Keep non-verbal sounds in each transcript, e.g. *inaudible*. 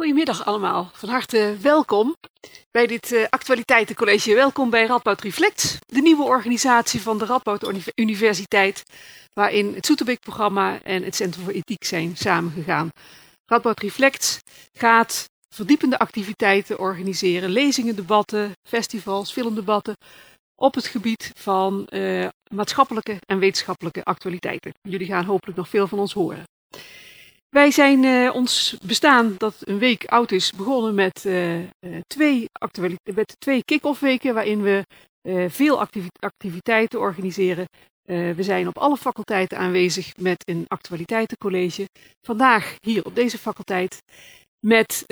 Goedemiddag allemaal, van harte welkom bij dit uh, actualiteitencollege. Welkom bij Radboud Reflect, de nieuwe organisatie van de Radboud Universiteit, waarin het Soeterbeek-programma en het Centrum voor Ethiek zijn samengegaan. Radboud Reflect gaat verdiepende activiteiten organiseren, lezingen, debatten, festivals, filmdebatten op het gebied van uh, maatschappelijke en wetenschappelijke actualiteiten. Jullie gaan hopelijk nog veel van ons horen. Wij zijn uh, ons bestaan, dat een week oud is, begonnen met, uh, twee, met twee kick-off weken waarin we veel activiteiten organiseren. we zijn op alle faculteiten aanwezig met een actualiteitencollege. Vandaag hier op deze faculteit met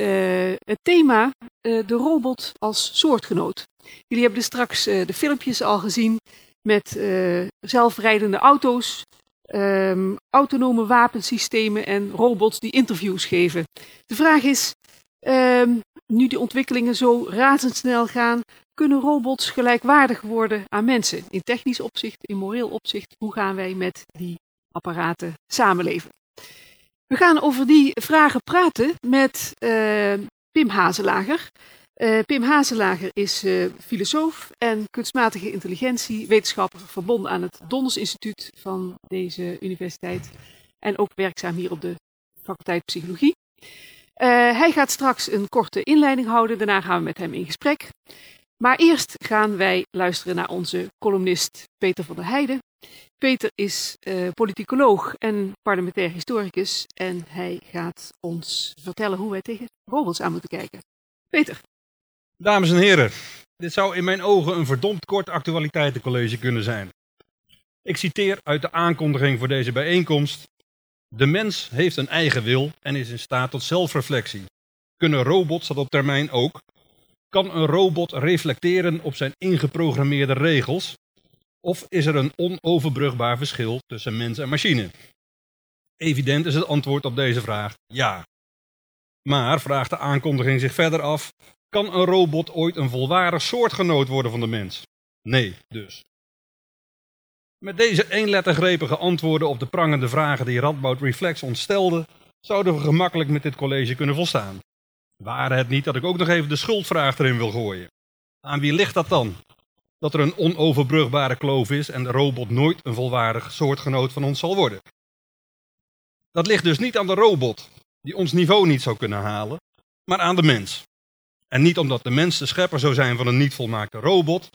het thema de robot als soortgenoot. Jullie hebben dus straks de filmpjes al gezien met zelfrijdende auto's, um, autonome wapensystemen en robots die interviews geven. De vraag is, um, nu die ontwikkelingen zo razendsnel gaan, kunnen robots gelijkwaardig worden aan mensen? In technisch opzicht, in moreel opzicht, hoe gaan wij met die apparaten samenleven? We gaan over die vragen praten met uh, Pim Hazelager. Uh, Pim Hazelager is uh, filosoof en kunstmatige intelligentie wetenschapper verbonden aan het Donders Instituut van deze universiteit en ook werkzaam hier op de faculteit Psychologie. Uh, hij gaat straks een korte inleiding houden, daarna gaan we met hem in gesprek. Maar eerst gaan wij luisteren naar onze columnist Peter van der Heijden. Peter is politicoloog en parlementair historicus en hij gaat ons vertellen hoe wij tegen robots aan moeten kijken. Peter. Dames en heren, dit zou in mijn ogen een verdomd kort actualiteitencollege kunnen zijn. Ik citeer uit de aankondiging voor deze bijeenkomst. De mens heeft een eigen wil en is in staat tot zelfreflectie. Kunnen robots dat op termijn ook? Kan een robot reflecteren op zijn ingeprogrammeerde regels? Of is er een onoverbrugbaar verschil tussen mens en machine? Evident is het antwoord op deze vraag ja. Maar vraagt de aankondiging zich verder af: kan een robot ooit een volwaardig soortgenoot worden van de mens? Nee, dus. Met deze eenlettergrepige antwoorden op de prangende vragen die Radboud Reflex ons stelde, zouden we gemakkelijk met dit college kunnen volstaan. Waren het niet dat ik ook nog even de schuldvraag erin wil gooien. Aan wie ligt dat dan? Dat er een onoverbrugbare kloof is en de robot nooit een volwaardig soortgenoot van ons zal worden. Dat ligt dus niet aan de robot, die ons niveau niet zou kunnen halen, maar aan de mens. En niet omdat de mens de schepper zou zijn van een niet volmaakte robot.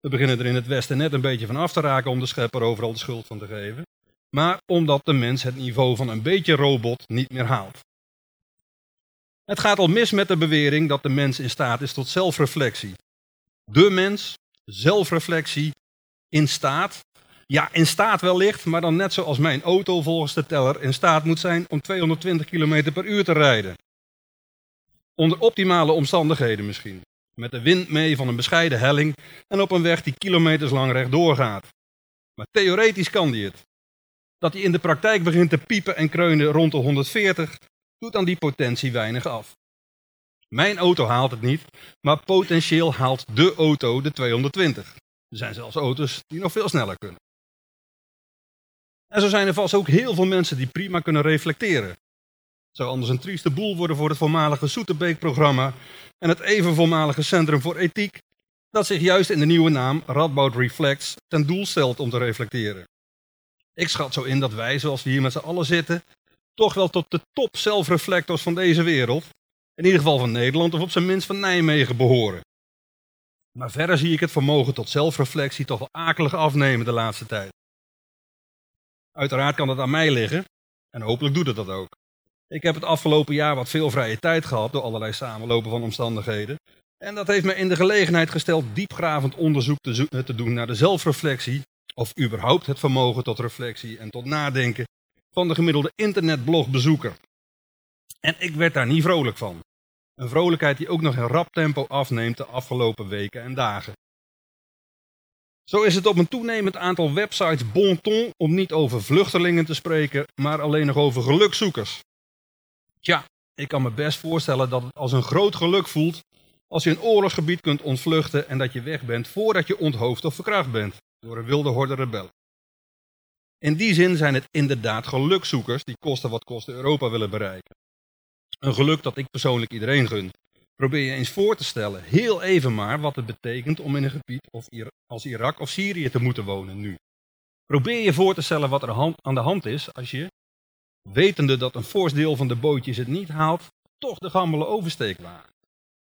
We beginnen er in het Westen net een beetje van af te raken om de schepper overal de schuld van te geven. Maar omdat de mens het niveau van een beetje robot niet meer haalt. Het gaat al mis met de bewering dat de mens in staat is tot zelfreflectie. De mens, zelfreflectie, in staat. Ja, in staat wellicht, maar dan net zoals mijn auto volgens de teller in staat moet zijn om 220 km per uur te rijden. Onder optimale omstandigheden misschien. Met de wind mee van een bescheiden helling en op een weg die kilometers lang rechtdoor gaat. Maar theoretisch kan die het. Dat hij in de praktijk begint te piepen en kreunen rond de 140, doet aan die potentie weinig af. Mijn auto haalt het niet, maar potentieel haalt de auto de 220. Er zijn zelfs auto's die nog veel sneller kunnen. En zo zijn er vast ook heel veel mensen die prima kunnen reflecteren zou anders een trieste boel worden voor het voormalige Soeterbeek-programma en het even voormalige Centrum voor Ethiek, dat zich juist in de nieuwe naam Radboud Reflects ten doel stelt om te reflecteren. Ik schat zo in dat wij, zoals we hier met z'n allen zitten, toch wel tot de top zelfreflectors van deze wereld, in ieder geval van Nederland of op zijn minst van Nijmegen behoren. Maar verder zie ik het vermogen tot zelfreflectie toch wel akelig afnemen de laatste tijd. Uiteraard kan dat aan mij liggen, en hopelijk doet het dat ook. Ik heb het afgelopen jaar wat veel vrije tijd gehad door allerlei samenlopen van omstandigheden. En dat heeft me in de gelegenheid gesteld diepgravend onderzoek te, doen naar de zelfreflectie, of überhaupt het vermogen tot reflectie en tot nadenken van de gemiddelde internetblogbezoeker. En ik werd daar niet vrolijk van. Een vrolijkheid die ook nog in rap tempo afneemt de afgelopen weken en dagen. Zo is het op een toenemend aantal websites bon ton om niet over vluchtelingen te spreken, maar alleen nog over gelukzoekers. Tja, ik kan me best voorstellen dat het als een groot geluk voelt als je een oorlogsgebied kunt ontvluchten en dat je weg bent voordat je onthoofd of verkracht bent door een wilde horde rebellen. In die zin zijn het inderdaad gelukzoekers die kosten wat kosten Europa willen bereiken. Een geluk dat ik persoonlijk iedereen gun. Probeer je eens voor te stellen, heel even maar, wat het betekent om in een gebied of als Irak of Syrië te moeten wonen nu. Probeer je voor te stellen wat er aan de hand is als je, wetende dat een fors deel van de bootjes het niet haalt, toch de gammele oversteek waagt.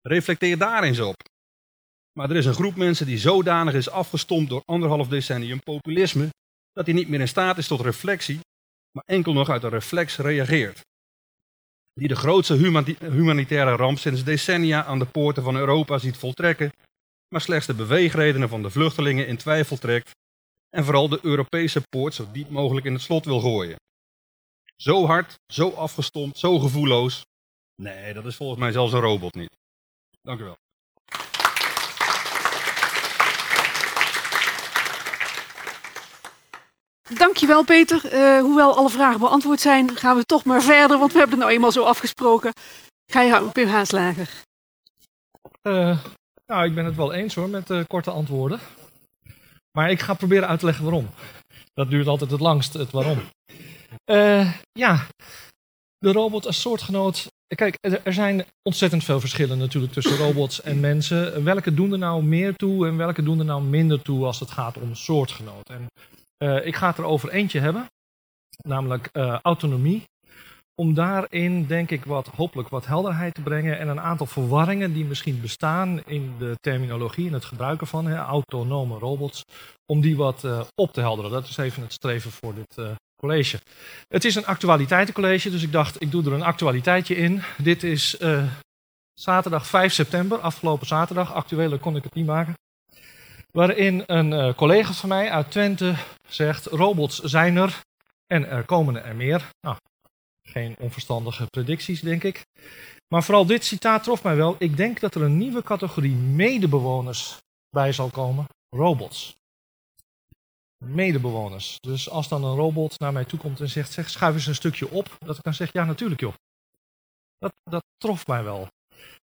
Reflecteer daar eens op. Maar er is een groep mensen die zodanig is afgestompt door anderhalf decennium populisme, dat hij niet meer in staat is tot reflectie, maar enkel nog uit een reflex reageert. Die de grootste humanitaire ramp sinds decennia aan de poorten van Europa ziet voltrekken, maar slechts de beweegredenen van de vluchtelingen in twijfel trekt en vooral de Europese poort zo diep mogelijk in het slot wil gooien. Zo hard, zo afgestompt, zo gevoelloos. Nee, dat is volgens mij zelfs een robot niet. Dank u wel. Dankjewel Peter. Uh, hoewel alle vragen beantwoord zijn, gaan we toch maar verder, want we hebben het nou eenmaal zo afgesproken. Ga je gang, Pim Haaslager. Uh, nou, ik ben het wel eens hoor met uh, korte antwoorden. Maar ik ga proberen uit te leggen waarom. Dat duurt altijd het langst, het waarom. Ja, de robot als soortgenoot. Kijk, er zijn ontzettend veel verschillen natuurlijk tussen *clears throat* robots en mensen. Welke doen er nou meer toe en welke doen er nou minder toe als het gaat om soortgenoot? En uh, ik ga het er over eentje hebben, namelijk uh, autonomie. Om daarin, denk ik, wat, hopelijk wat helderheid te brengen en een aantal verwarringen die misschien bestaan in de terminologie en het gebruiken van hè, autonome robots, om die wat uh, op te helderen. Dat is even het streven voor dit college. Het is een actualiteitencollege, dus ik dacht, ik doe er een actualiteitje in. Dit is zaterdag 5 september, afgelopen zaterdag. Actuele kon ik het niet maken. Waarin een uh, collega van mij uit Twente zegt: robots zijn er en er komen er meer. Nou, geen onverstandige predicties, denk ik. Maar vooral dit citaat trof mij wel. Ik denk dat er een nieuwe categorie medebewoners bij zal komen: robots. Medebewoners. Dus als dan een robot naar mij toe komt en zegt: zeg, schuif eens een stukje op, dat ik dan zeg: ja, natuurlijk joh. Dat, dat trof mij wel.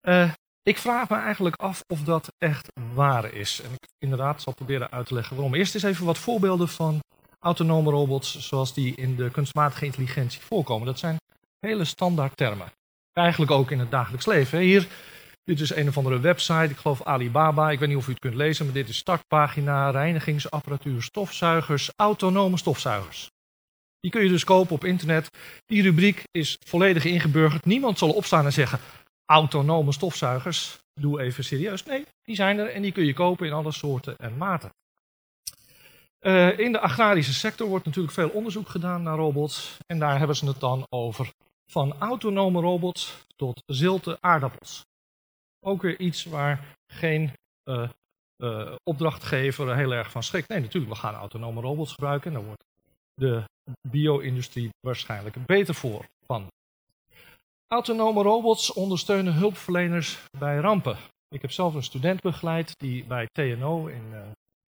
Uh, ik vraag me eigenlijk af of dat echt waar is. En ik inderdaad zal proberen uit te leggen waarom. Eerst eens even wat voorbeelden van autonome robots zoals die in de kunstmatige intelligentie voorkomen. Dat zijn hele standaard termen. Eigenlijk ook in het dagelijks leven. Hier, dit is een of andere website, ik geloof Alibaba. Ik weet niet of u het kunt lezen, maar dit is startpagina, reinigingsapparatuur, stofzuigers, autonome stofzuigers. Die kun je dus kopen op internet. Die rubriek is volledig ingeburgerd. Niemand zal opstaan en zeggen: autonome stofzuigers, doe even serieus. Nee, die zijn er en die kun je kopen in alle soorten en maten. Uh, in de agrarische sector wordt natuurlijk veel onderzoek gedaan naar robots. En daar hebben ze het dan over van autonome robots tot zilte aardappels. Ook weer iets waar geen uh, uh, opdrachtgever heel erg van schrikt. Nee, natuurlijk, we gaan autonome robots gebruiken. En daar wordt de bio-industrie waarschijnlijk beter voor van. Autonome robots ondersteunen hulpverleners bij rampen. Ik heb zelf een student begeleid die bij TNO in uh,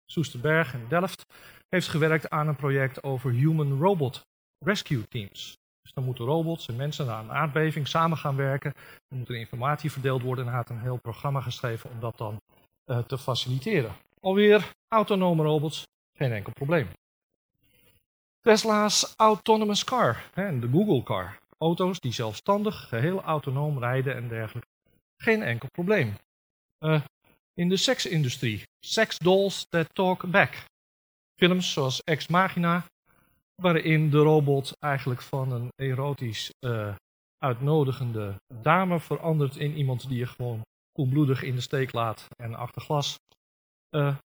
Soesterberg in Delft heeft gewerkt aan een project over Human Robot Rescue Teams. Dus dan moeten robots en mensen na een aardbeving samen gaan werken. Er moet er informatie verdeeld worden en hij had een heel programma geschreven om dat dan uh, te faciliteren. Alweer autonome robots, geen enkel probleem. Tesla's Autonomous Car en de Google Car auto's die zelfstandig, geheel autonoom rijden en dergelijke. Geen enkel probleem. Uh, in de seksindustrie. Sex dolls that talk back. Films zoals Ex Machina, waarin de robot eigenlijk van een erotisch uh, uitnodigende dame verandert in iemand die je gewoon koelbloedig in de steek laat en achter glas uh,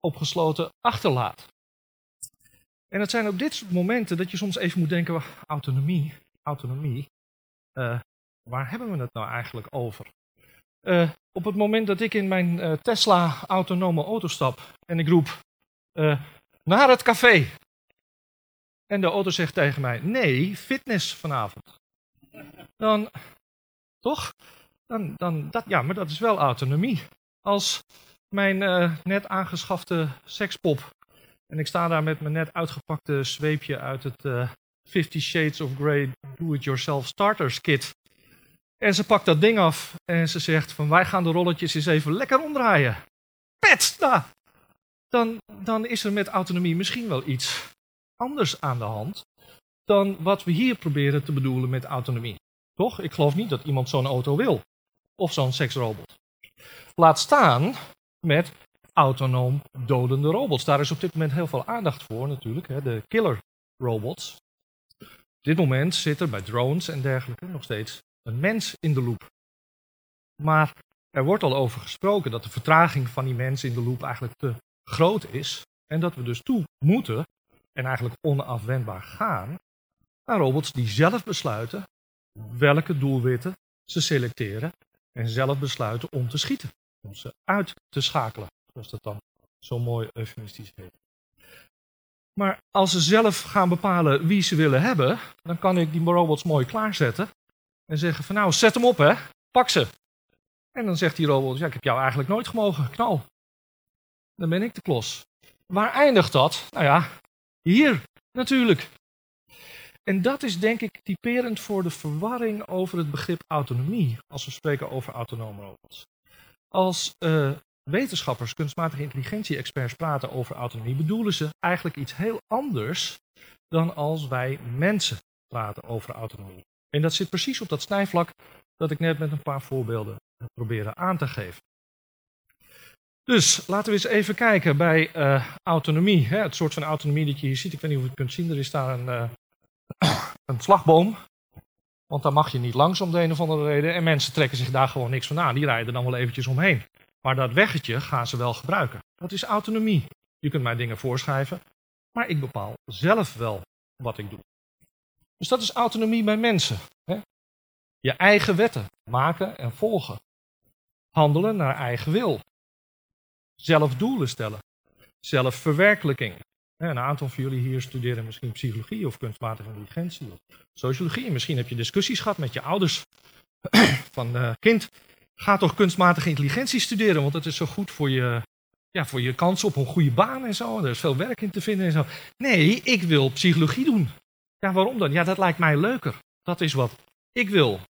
opgesloten achterlaat. En het zijn op dit soort momenten dat je soms even moet denken, autonomie, autonomie, uh, waar hebben we het nou eigenlijk over? Op het moment dat ik in mijn Tesla autonome auto stap en ik roep naar het café. En de auto zegt tegen mij, nee, fitness vanavond. Dan, toch? Dan, dan, dat, ja, maar dat is wel autonomie. Als mijn net aangeschafte sekspop en ik sta daar met mijn net uitgepakte zweepje uit het Fifty Shades of Grey Do-It-Yourself Starters Kit. En ze pakt dat ding af en ze zegt van wij gaan de rolletjes eens even lekker omdraaien. Pet! Dan, dan is er met autonomie misschien wel iets anders aan de hand dan wat we hier proberen te bedoelen met autonomie. Toch? Ik geloof niet dat iemand zo'n auto wil. Of zo'n seksrobot. Laat staan met autonoom dodende robots. Daar is op dit moment heel veel aandacht voor natuurlijk. Hè, de killer robots. Op dit moment zit er bij drones en dergelijke nog steeds een mens in de loop. Maar er wordt al over gesproken dat de vertraging van die mens in de loop eigenlijk te groot is. En dat we dus toe moeten, en eigenlijk onafwendbaar gaan, naar robots die zelf besluiten welke doelwitten ze selecteren en zelf besluiten om te schieten. Om ze uit te schakelen, zoals dat dan zo mooi eufemistisch heet. Maar als ze zelf gaan bepalen wie ze willen hebben, dan kan ik die robots mooi klaarzetten en zeggen van nou, zet hem op hè, pak ze. En dan zegt die robot, ja ik heb jou eigenlijk nooit gemogen, knal. Dan ben ik de klos. Waar eindigt dat? Nou ja, hier natuurlijk. En dat is denk ik typerend voor de verwarring over het begrip autonomie, als we spreken over autonome robots. Als uh, wetenschappers, kunstmatige intelligentie-experts praten over autonomie, bedoelen ze eigenlijk iets heel anders dan als wij mensen praten over autonomie. En dat zit precies op dat snijvlak dat ik net met een paar voorbeelden proberen aan te geven. Dus laten we eens even kijken bij uh, autonomie. Hè, het soort van autonomie dat je hier ziet. Ik weet niet of je het kunt zien. Er is daar een, uh, *clears throat* een slagboom. Want daar mag je niet langs om de een of andere reden. En mensen trekken zich daar gewoon niks van aan. Die rijden dan wel eventjes omheen. Maar dat weggetje gaan ze wel gebruiken. Dat is autonomie. Je kunt mij dingen voorschrijven. Maar ik bepaal zelf wel wat ik doe. Dus dat is autonomie bij mensen. Hè? Je eigen wetten maken en volgen. Handelen naar eigen wil. Zelf doelen stellen. Zelfverwerkelijking. Een aantal van jullie hier studeren misschien psychologie of kunstmatige intelligentie of sociologie. Misschien heb je discussies gehad met je ouders *clears throat* van uh, kind, ga toch kunstmatige intelligentie studeren, want dat is zo goed voor je, ja, voor je kans op een goede baan en zo. Er is veel werk in te vinden en zo. Nee, ik wil psychologie doen. Ja, waarom dan? Ja, dat lijkt mij leuker. Dat is wat ik wil.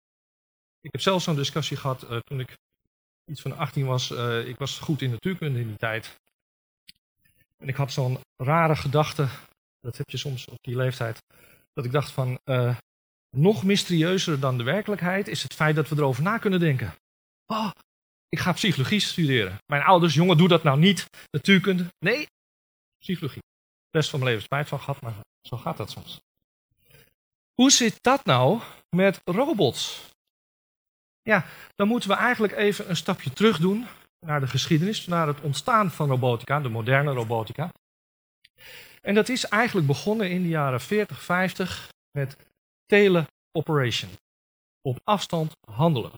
Ik heb zelfs zo'n discussie gehad uh, toen ik iets van 18 was. Uh, ik was goed in natuurkunde in die tijd. En ik had zo'n rare gedachte, dat heb je soms op die leeftijd, dat ik dacht van, uh, nog mysterieuzer dan de werkelijkheid is het feit dat we erover na kunnen denken. Oh, ik ga psychologie studeren. Mijn ouders, jongen, doe dat nou niet. Natuurkunde. Nee, psychologie. De rest van mijn leven spijt van gehad, maar zo gaat dat soms. Hoe zit dat nou met robots? Ja, dan moeten we eigenlijk even een stapje terug doen naar de geschiedenis, naar het ontstaan van robotica, de moderne robotica. En dat is eigenlijk begonnen in de jaren 40, 50 met teleoperation. Op afstand handelen.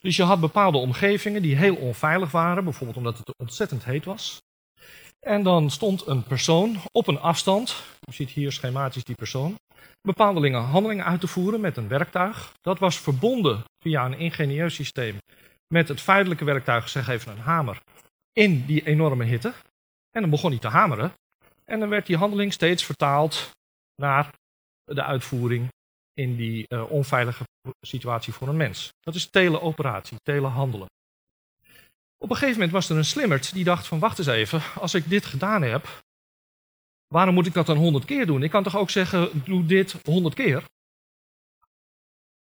Dus je had bepaalde omgevingen die heel onveilig waren, bijvoorbeeld omdat het ontzettend heet was. En dan stond een persoon op een afstand, u ziet hier schematisch die persoon, bepaalde handelingen uit te voeren met een werktuig. Dat was verbonden via een ingenieus systeem met het feitelijke werktuig, zeg even een hamer, in die enorme hitte. En dan begon hij te hameren. En dan werd die handeling steeds vertaald naar de uitvoering in die uh, onveilige situatie voor een mens. Dat is teleoperatie, telehandelen. Op een gegeven moment was er een slimmerd die dacht van wacht eens even, als ik dit gedaan heb, waarom moet ik dat dan honderd keer doen? Ik kan toch ook zeggen, doe dit honderd keer?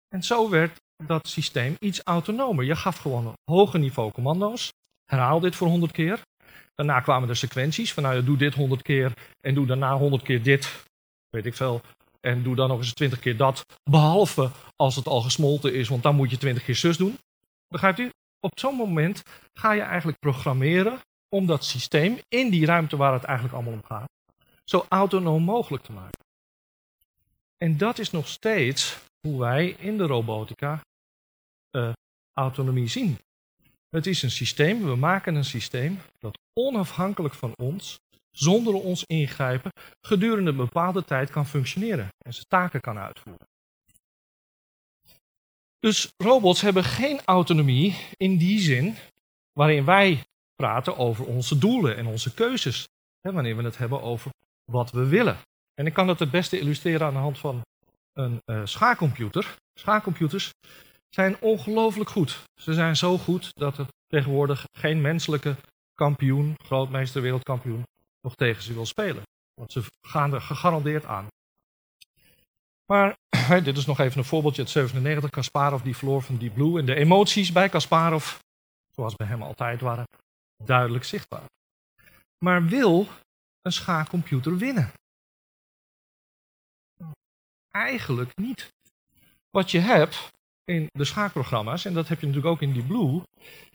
En zo werd dat systeem iets autonomer. Je gaf gewoon een hoger niveau commando's, herhaal dit voor honderd keer. Daarna kwamen er sequenties van nou doe dit honderd keer en doe daarna honderd keer dit, weet ik veel. En doe dan nog eens twintig keer dat, behalve als het al gesmolten is, want dan moet je twintig keer zus doen. Begrijpt u? Op zo'n moment ga je eigenlijk programmeren om dat systeem in die ruimte waar het eigenlijk allemaal om gaat, zo autonoom mogelijk te maken. En dat is nog steeds hoe wij in de robotica uh, autonomie zien. Het is een systeem, we maken een systeem dat onafhankelijk van ons, zonder ons ingrijpen, gedurende een bepaalde tijd kan functioneren en zijn taken kan uitvoeren. Dus robots hebben geen autonomie in die zin waarin wij praten over onze doelen en onze keuzes. Hè, wanneer we het hebben over wat we willen. En ik kan dat het beste illustreren aan de hand van een uh, schaakcomputer. Schaakcomputers zijn ongelooflijk goed. Ze zijn zo goed dat er tegenwoordig geen menselijke kampioen, grootmeester, wereldkampioen, nog tegen ze wil spelen. Want ze gaan er gegarandeerd aan. Maar *clears throat* dit is nog even een voorbeeldje uit 97. Kasparov die verloor van Deep Blue. En de emoties bij Kasparov, zoals bij hem altijd waren, duidelijk zichtbaar. Maar wil een schaakcomputer winnen? Eigenlijk niet. Wat je hebt in de schaakprogramma's, en dat heb je natuurlijk ook in Deep Blue,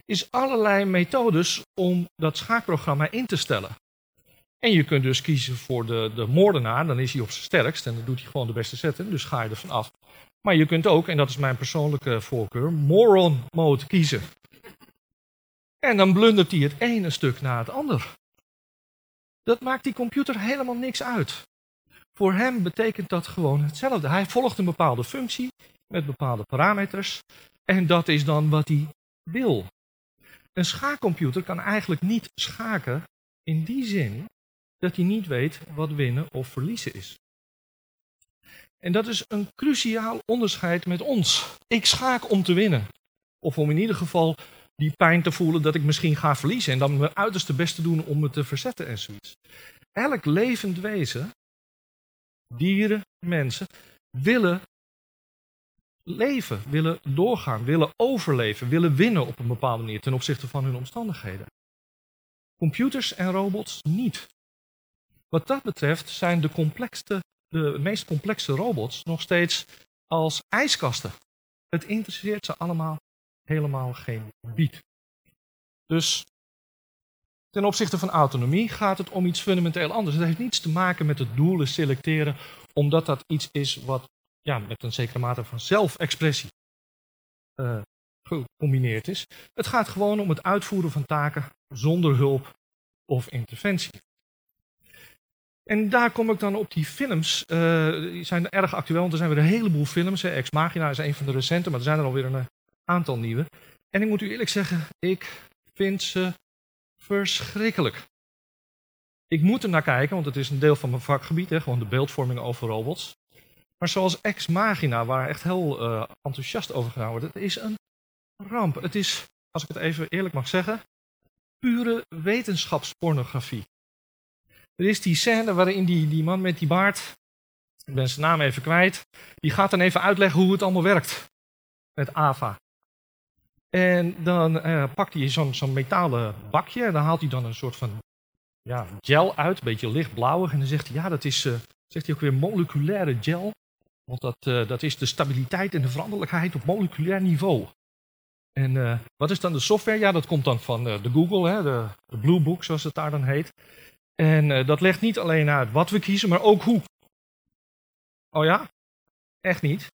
is allerlei methodes om dat schaakprogramma in te stellen. En je kunt dus kiezen voor de, de moordenaar, dan is hij op zijn sterkst en dan doet hij gewoon de beste zetten, dus ga je er vanaf. Maar je kunt ook, en dat is mijn persoonlijke voorkeur, moron mode kiezen. En dan blundert hij het ene stuk na het ander. Dat maakt die computer helemaal niks uit. Voor hem betekent dat gewoon hetzelfde. Hij volgt een bepaalde functie met bepaalde parameters en dat is dan wat hij wil. Een schaakcomputer kan eigenlijk niet schaken in die zin dat hij niet weet wat winnen of verliezen is. En dat is een cruciaal onderscheid met ons. Ik schaak om te winnen. Of om in ieder geval die pijn te voelen dat ik misschien ga verliezen. En dan mijn uiterste best te doen om me te verzetten en zoiets. Elk levend wezen, dieren, mensen, willen leven, willen doorgaan, willen overleven, willen winnen op een bepaalde manier ten opzichte van hun omstandigheden. Computers en robots niet. Wat dat betreft zijn de, de meest complexe robots nog steeds als ijskasten. Het interesseert ze allemaal helemaal geen bied. Dus ten opzichte van autonomie gaat het om iets fundamenteel anders. Het heeft niets te maken met het doelen selecteren, omdat dat iets is wat ja, met een zekere mate van zelfexpressie uh, gecombineerd is. Het gaat gewoon om het uitvoeren van taken zonder hulp of interventie. En daar kom ik dan op die films. Uh, die zijn erg actueel, want er zijn weer een heleboel films. Ex Machina is een van de recente, maar er zijn er alweer een aantal nieuwe. En ik moet u eerlijk zeggen, ik vind ze verschrikkelijk. Ik moet er naar kijken, want het is een deel van mijn vakgebied, hè, gewoon de beeldvorming over robots. Maar zoals Ex Machina, waar echt heel uh, enthousiast over gedaan wordt, het is een ramp. Het is, als ik het even eerlijk mag zeggen, pure wetenschapspornografie. Er is die scène waarin die, die man met die baard, ik ben zijn naam even kwijt, die gaat dan even uitleggen hoe het allemaal werkt. Met AVA. En dan uh, pakt hij zo'n zo'n metalen bakje en dan haalt hij dan een soort van ja, gel uit, een beetje lichtblauwig. En dan zegt hij, ja, dat is, uh, zegt hij ook weer moleculaire gel. Want dat, uh, dat is de stabiliteit en de veranderlijkheid op moleculair niveau. En wat is dan de software? Ja, dat komt dan van de Google, hè, de, de Blue Book, zoals het daar dan heet. En dat legt niet alleen uit wat we kiezen, maar ook hoe. Oh ja? Echt niet.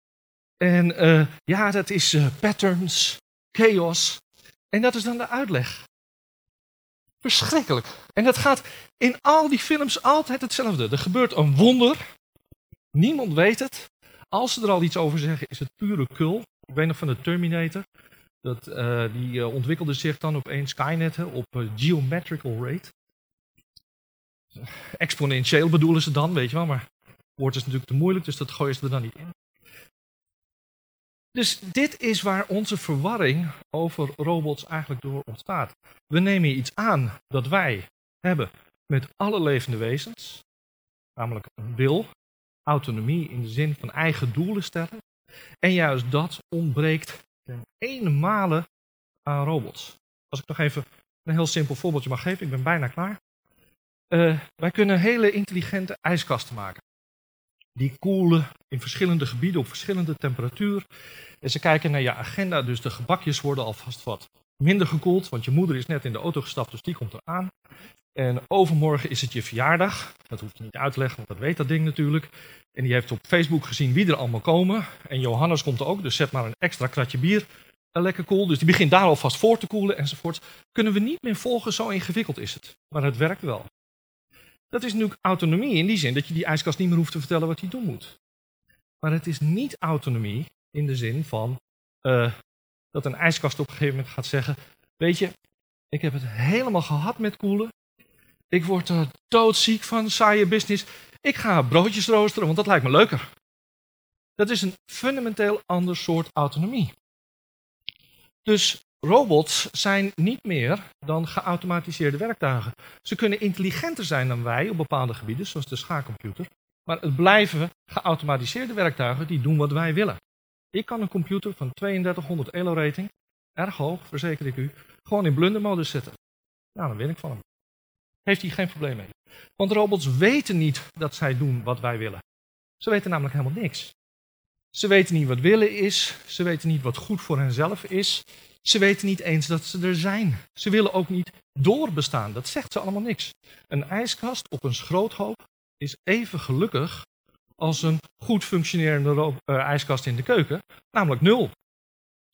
En ja, dat is patterns, chaos. En dat is dan de uitleg. Verschrikkelijk. En dat gaat in al die films altijd hetzelfde. Er gebeurt een wonder. Niemand weet het. Als ze er al iets over zeggen, is het pure kul. Ik weet nog van de Terminator. Dat, die ontwikkelde zich dan op één Skynet op geometrical rate exponentieel bedoelen ze dan, weet je wel, maar woord is natuurlijk te moeilijk, dus dat gooien ze er dan niet in. Dus dit is waar onze verwarring over robots eigenlijk door ontstaat. We nemen iets aan dat wij hebben met alle levende wezens, namelijk een wil, autonomie in de zin van eigen doelen stellen. En juist dat ontbreekt ten ene aan robots. Als ik nog even een heel simpel voorbeeldje mag geven, ik ben bijna klaar. Uh, wij kunnen hele intelligente ijskasten maken. Die koelen in verschillende gebieden op verschillende temperatuur. En ze kijken naar je agenda, dus de gebakjes worden alvast wat minder gekoeld, want je moeder is net in de auto gestapt, dus die komt eraan. En overmorgen is het je verjaardag. Dat hoef je niet uit te leggen, want dat weet dat ding natuurlijk. En die heeft op Facebook gezien wie er allemaal komen. En Johannes komt er ook, dus zet maar een extra kratje bier. Lekker koel, dus die begint daar alvast voor te koelen enzovoort. Kunnen we niet meer volgen, zo ingewikkeld is het. Maar het werkt wel. Dat is natuurlijk autonomie in die zin dat je die ijskast niet meer hoeft te vertellen wat hij doen moet. Maar het is niet autonomie in de zin van uh, dat een ijskast op een gegeven moment gaat zeggen: Weet je, ik heb het helemaal gehad met koelen. Ik word er doodziek van, saaie business. Ik ga broodjes roosteren, want dat lijkt me leuker. Dat is een fundamenteel ander soort autonomie. Dus Robots zijn niet meer dan geautomatiseerde werktuigen. Ze kunnen intelligenter zijn dan wij op bepaalde gebieden, zoals de schaakcomputer, Maar het blijven geautomatiseerde werktuigen die doen wat wij willen. Ik kan een computer van 3200 ELO rating, erg hoog, verzeker ik u, gewoon in blundermodus zetten. Nou, dan win ik van hem. Heeft hij geen probleem mee. Want robots weten niet dat zij doen wat wij willen. Ze weten namelijk helemaal niks. Ze weten niet wat willen is. Ze weten niet wat goed voor henzelf is. Ze weten niet eens dat ze er zijn. Ze willen ook niet doorbestaan. Dat zegt ze allemaal niks. Een ijskast op een schroothoop is even gelukkig als een goed functionerende uh, ijskast in de keuken, namelijk nul.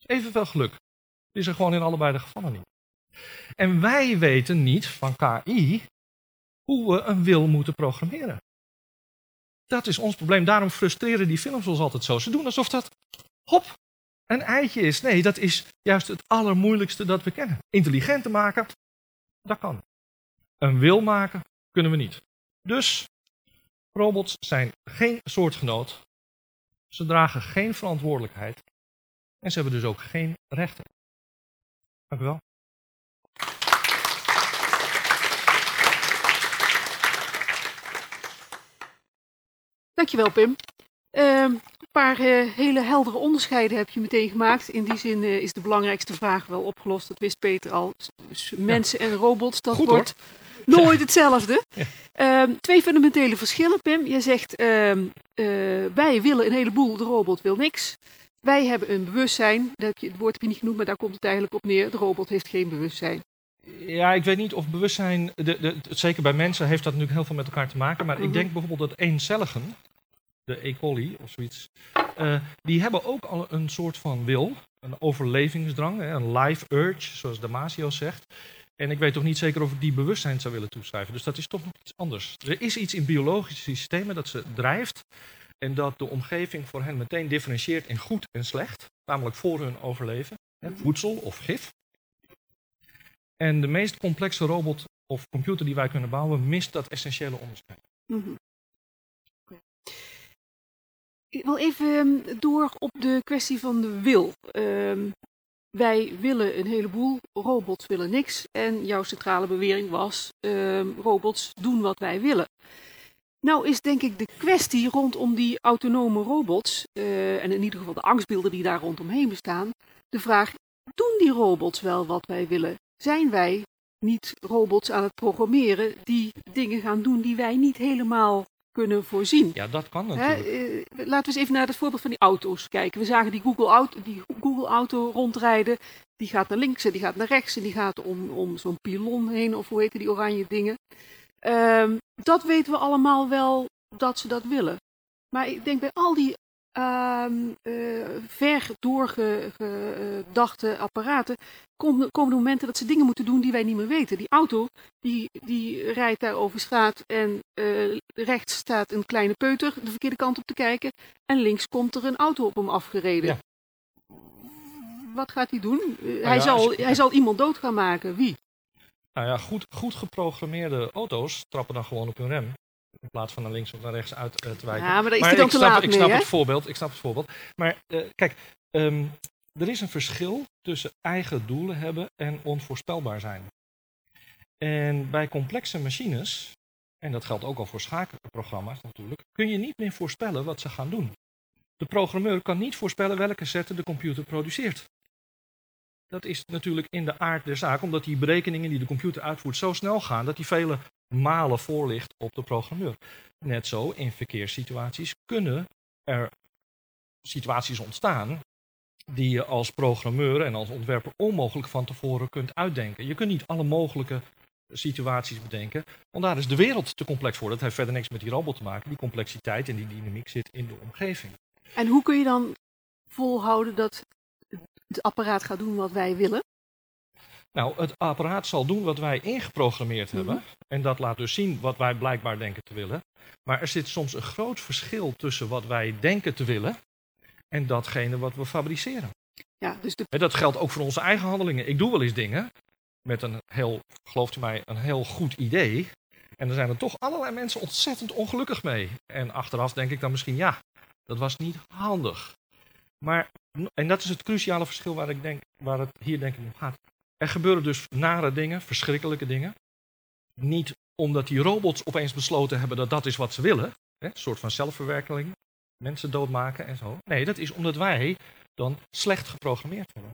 Evenveel geluk. Die is er gewoon in allebei de gevallen niet. En wij weten niet van KI hoe we een wil moeten programmeren. Dat is ons probleem. Daarom frustreren die films ons altijd zo. Ze doen alsof dat, hop, een eitje is. Nee, dat is juist het allermoeilijkste dat we kennen. Intelligente maken, dat kan. Een wil maken, kunnen we niet. Dus, robots zijn geen soortgenoot. Ze dragen geen verantwoordelijkheid. En ze hebben dus ook geen rechten. Dank u wel. Dankjewel, Pim. Ehm, een paar uh, hele heldere onderscheiden heb je meteen gemaakt. In die zin uh, is de belangrijkste vraag wel opgelost. Dat wist Peter al. Dus mensen ja. en robots, dat Goed, wordt hoor. nooit hetzelfde. *laughs* Ja. Um, twee fundamentele verschillen, Pim. Je zegt, um, uh, wij willen een heleboel, de robot wil niks. Wij hebben een bewustzijn. Dat heb je, het woord heb je niet genoemd, maar daar komt het eigenlijk op neer. De robot heeft geen bewustzijn. Ja, ik weet niet of bewustzijn, de, de, zeker bij mensen heeft dat natuurlijk heel veel met elkaar te maken. Maar mm -hmm. ik denk bijvoorbeeld dat eencelligen, de E. coli of zoiets, uh, die hebben ook al een soort van wil, een overlevingsdrang, een life urge, zoals Damasio zegt. En ik weet toch niet zeker of ik die bewustzijn zou willen toeschrijven. Dus dat is toch nog iets anders. Er is iets in biologische systemen dat ze drijft en dat de omgeving voor hen meteen differentieert in goed en slecht, namelijk voor hun overleven, voedsel of gif. En de meest complexe robot of computer die wij kunnen bouwen, mist dat essentiële onderscheid. -hmm. Ik wil even door op de kwestie van de wil. Um, wij willen een heleboel, robots willen niks. En jouw centrale bewering was, um, robots doen wat wij willen. Nou is denk ik de kwestie rondom die autonome robots, uh, en in ieder geval de angstbeelden die daar rondomheen bestaan, de vraag, doen die robots wel wat wij willen? Zijn wij niet robots aan het programmeren die dingen gaan doen die wij niet helemaal kunnen voorzien. Ja, dat kan natuurlijk. Hè, uh, laten we eens even naar het voorbeeld van die auto's kijken. We zagen die Google auto, die Google auto rondrijden. Die gaat naar links en die gaat naar rechts en die gaat om, om zo'n pilon heen of hoe heet die oranje dingen. Um, dat weten we allemaal wel dat ze dat willen. Maar ik denk bij al die um, uh, ver doorgedachte apparaten komen, komen de momenten dat ze dingen moeten doen die wij niet meer weten. Die auto die, die rijdt daar over straat en uh, rechts staat een kleine peuter de verkeerde kant op te kijken en links komt er een auto op hem afgereden. Ja. Wat gaat hij doen? Uh, Nou hij, zal, je- hij zal iemand dood gaan maken. Wie? Nou ja, goed, goed geprogrammeerde auto's trappen dan gewoon op hun rem. In plaats van naar links of naar rechts uit eh, te wijken. Ja, maar daar is maar dan ik te snap, laat ik snap het voorbeeld. Ik snap het voorbeeld. Maar eh, kijk, ehm, er is een verschil tussen eigen doelen hebben en onvoorspelbaar zijn. En bij complexe machines, en dat geldt ook al voor schakelprogramma's natuurlijk, kun je niet meer voorspellen wat ze gaan doen. De programmeur kan niet voorspellen welke zetten de computer produceert. Dat is natuurlijk in de aard der zaak, omdat die berekeningen die de computer uitvoert zo snel gaan dat die vele malen voor ligt op de programmeur. Net zo in verkeerssituaties kunnen er situaties ontstaan die je als programmeur en als ontwerper onmogelijk van tevoren kunt uitdenken. Je kunt niet alle mogelijke situaties bedenken, want daar is de wereld te complex voor. Dat heeft verder niks met die robot te maken. Die complexiteit en die dynamiek zit in de omgeving. En hoe kun je dan volhouden dat het apparaat gaat doen wat wij willen? Nou, het apparaat zal doen wat wij ingeprogrammeerd hebben. En dat laat dus zien wat wij blijkbaar denken te willen. Maar er zit soms een groot verschil tussen wat wij denken te willen en datgene wat we fabriceren. Ja, dus de, En dat geldt ook voor onze eigen handelingen. Ik doe wel eens dingen met een heel, gelooft u mij, een heel goed idee. En er zijn er toch allerlei mensen ontzettend ongelukkig mee. En achteraf denk ik dan misschien, ja, dat was niet handig. Maar, en dat is het cruciale verschil waar, ik denk, waar het hier denk ik om gaat. Er gebeuren dus nare dingen, verschrikkelijke dingen. Niet omdat die robots opeens besloten hebben dat dat is wat ze willen. Hè? Een soort van zelfverwerkeling. Mensen doodmaken en zo. Nee, dat is omdat wij dan slecht geprogrammeerd worden.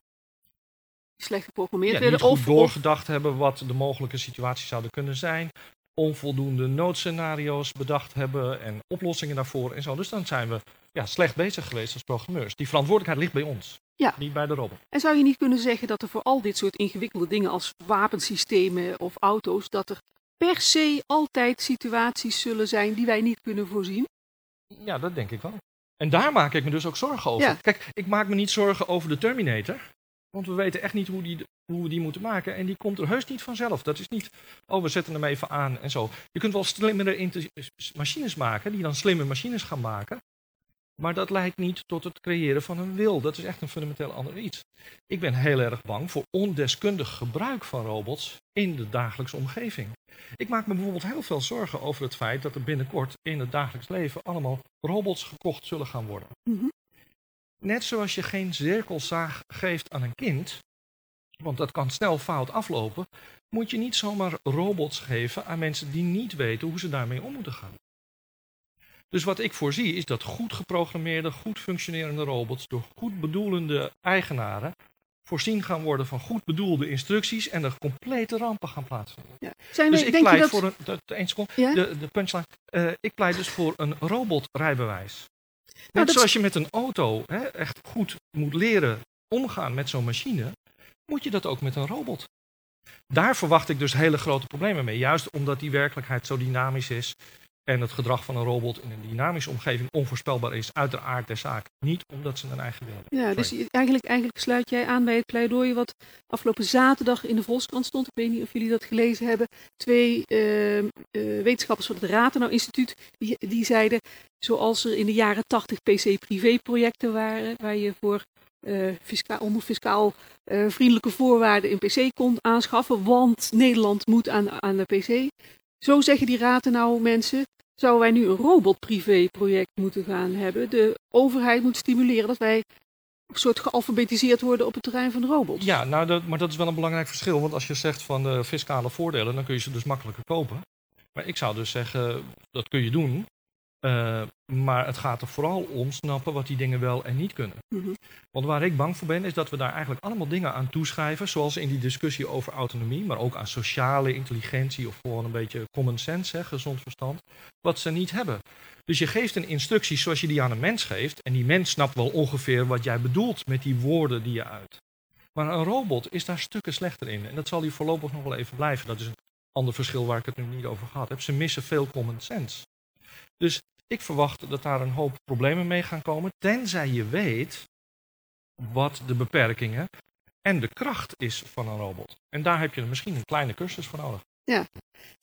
Slecht geprogrammeerd Ja, werden. of doorgedacht hebben wat de mogelijke situaties zouden kunnen zijn. Onvoldoende noodscenario's bedacht hebben en oplossingen daarvoor en zo. Dus dan zijn we ja, slecht bezig geweest als programmeurs. Die verantwoordelijkheid ligt bij ons, Ja. niet bij de robot. En zou je niet kunnen zeggen dat er voor al dit soort ingewikkelde dingen als wapensystemen of auto's, dat er per se altijd situaties zullen zijn die wij niet kunnen voorzien? Ja, dat denk ik wel. En daar maak ik me dus ook zorgen over. Ja. Kijk, ik maak me niet zorgen over de Terminator. Want we weten echt niet hoe, die, hoe we die moeten maken. En die komt er heus niet vanzelf. Dat is niet, oh, we zetten hem even aan en zo. Je kunt wel slimmere machines maken, die dan slimme machines gaan maken. Maar dat leidt niet tot het creëren van een wil. Dat is echt een fundamenteel ander iets. Ik ben heel erg bang voor ondeskundig gebruik van robots in de dagelijkse omgeving. Ik maak me bijvoorbeeld heel veel zorgen over het feit dat er binnenkort in het dagelijks leven allemaal robots gekocht zullen gaan worden. Mhm. Net zoals je geen cirkelzaag geeft aan een kind, want dat kan snel fout aflopen, moet je niet zomaar robots geven aan mensen die niet weten hoe ze daarmee om moeten gaan. Dus wat ik voorzie is dat goed geprogrammeerde, goed functionerende robots door goed bedoelende eigenaren voorzien gaan worden van goed bedoelde instructies en er complete rampen gaan plaatsvinden. Ja. Zijn Dus ik denk je pleit dat, voor een, de, de, één seconde, Ja? de, de punchline. Eh, ik pleit dus voor een robotrijbewijs. Net Nou, dat- zoals je met een auto hè, echt goed moet leren omgaan met zo'n machine, moet je dat ook met een robot. Daar verwacht ik dus hele grote problemen mee. Juist omdat die werkelijkheid zo dynamisch is en het gedrag van een robot in een dynamische omgeving onvoorspelbaar is, uiteraard der zaak. Niet omdat ze een eigen wil hebben. Ja, Sorry. dus eigenlijk, eigenlijk sluit jij aan bij het pleidooi wat afgelopen zaterdag in de Volkskrant stond. Ik weet niet of jullie dat gelezen hebben. Twee ehm, eh, wetenschappers van het Ratenau Instituut, die, die zeiden, zoals er in de jaren 80 PC-privé-projecten waren, waar je voor eh, fiscaal, onder fiscaal eh, vriendelijke voorwaarden een PC kon aanschaffen, want Nederland moet aan, aan de PC. Zo zeggen die Ratenau mensen, zouden wij nu een robot-privé-project moeten gaan hebben. De overheid moet stimuleren dat wij een soort gealfabetiseerd worden op het terrein van robots. Ja, nou, dat, maar dat is wel een belangrijk verschil. Want als je zegt van de fiscale voordelen, dan kun je ze dus makkelijker kopen. Maar ik zou dus zeggen, dat kun je doen. Eh, maar het gaat er vooral om snappen wat die dingen wel en niet kunnen. Mhm. Want waar ik bang voor ben, is dat we daar eigenlijk allemaal dingen aan toeschrijven. Zoals in die discussie over autonomie, maar ook aan sociale intelligentie of gewoon een beetje common sense, hè, gezond verstand. Wat ze niet hebben. Dus je geeft een instructie zoals je die aan een mens geeft. En die mens snapt wel ongeveer wat jij bedoelt met die woorden die je uit. Maar een robot is daar stukken slechter in. En dat zal hier voorlopig nog wel even blijven. Dat is een ander verschil waar ik het nu niet over gehad heb. Ze missen veel common sense. Dus ik verwacht dat daar een hoop problemen mee gaan komen. Tenzij je weet wat de beperkingen en de kracht is van een robot. En daar heb je misschien een kleine cursus voor nodig.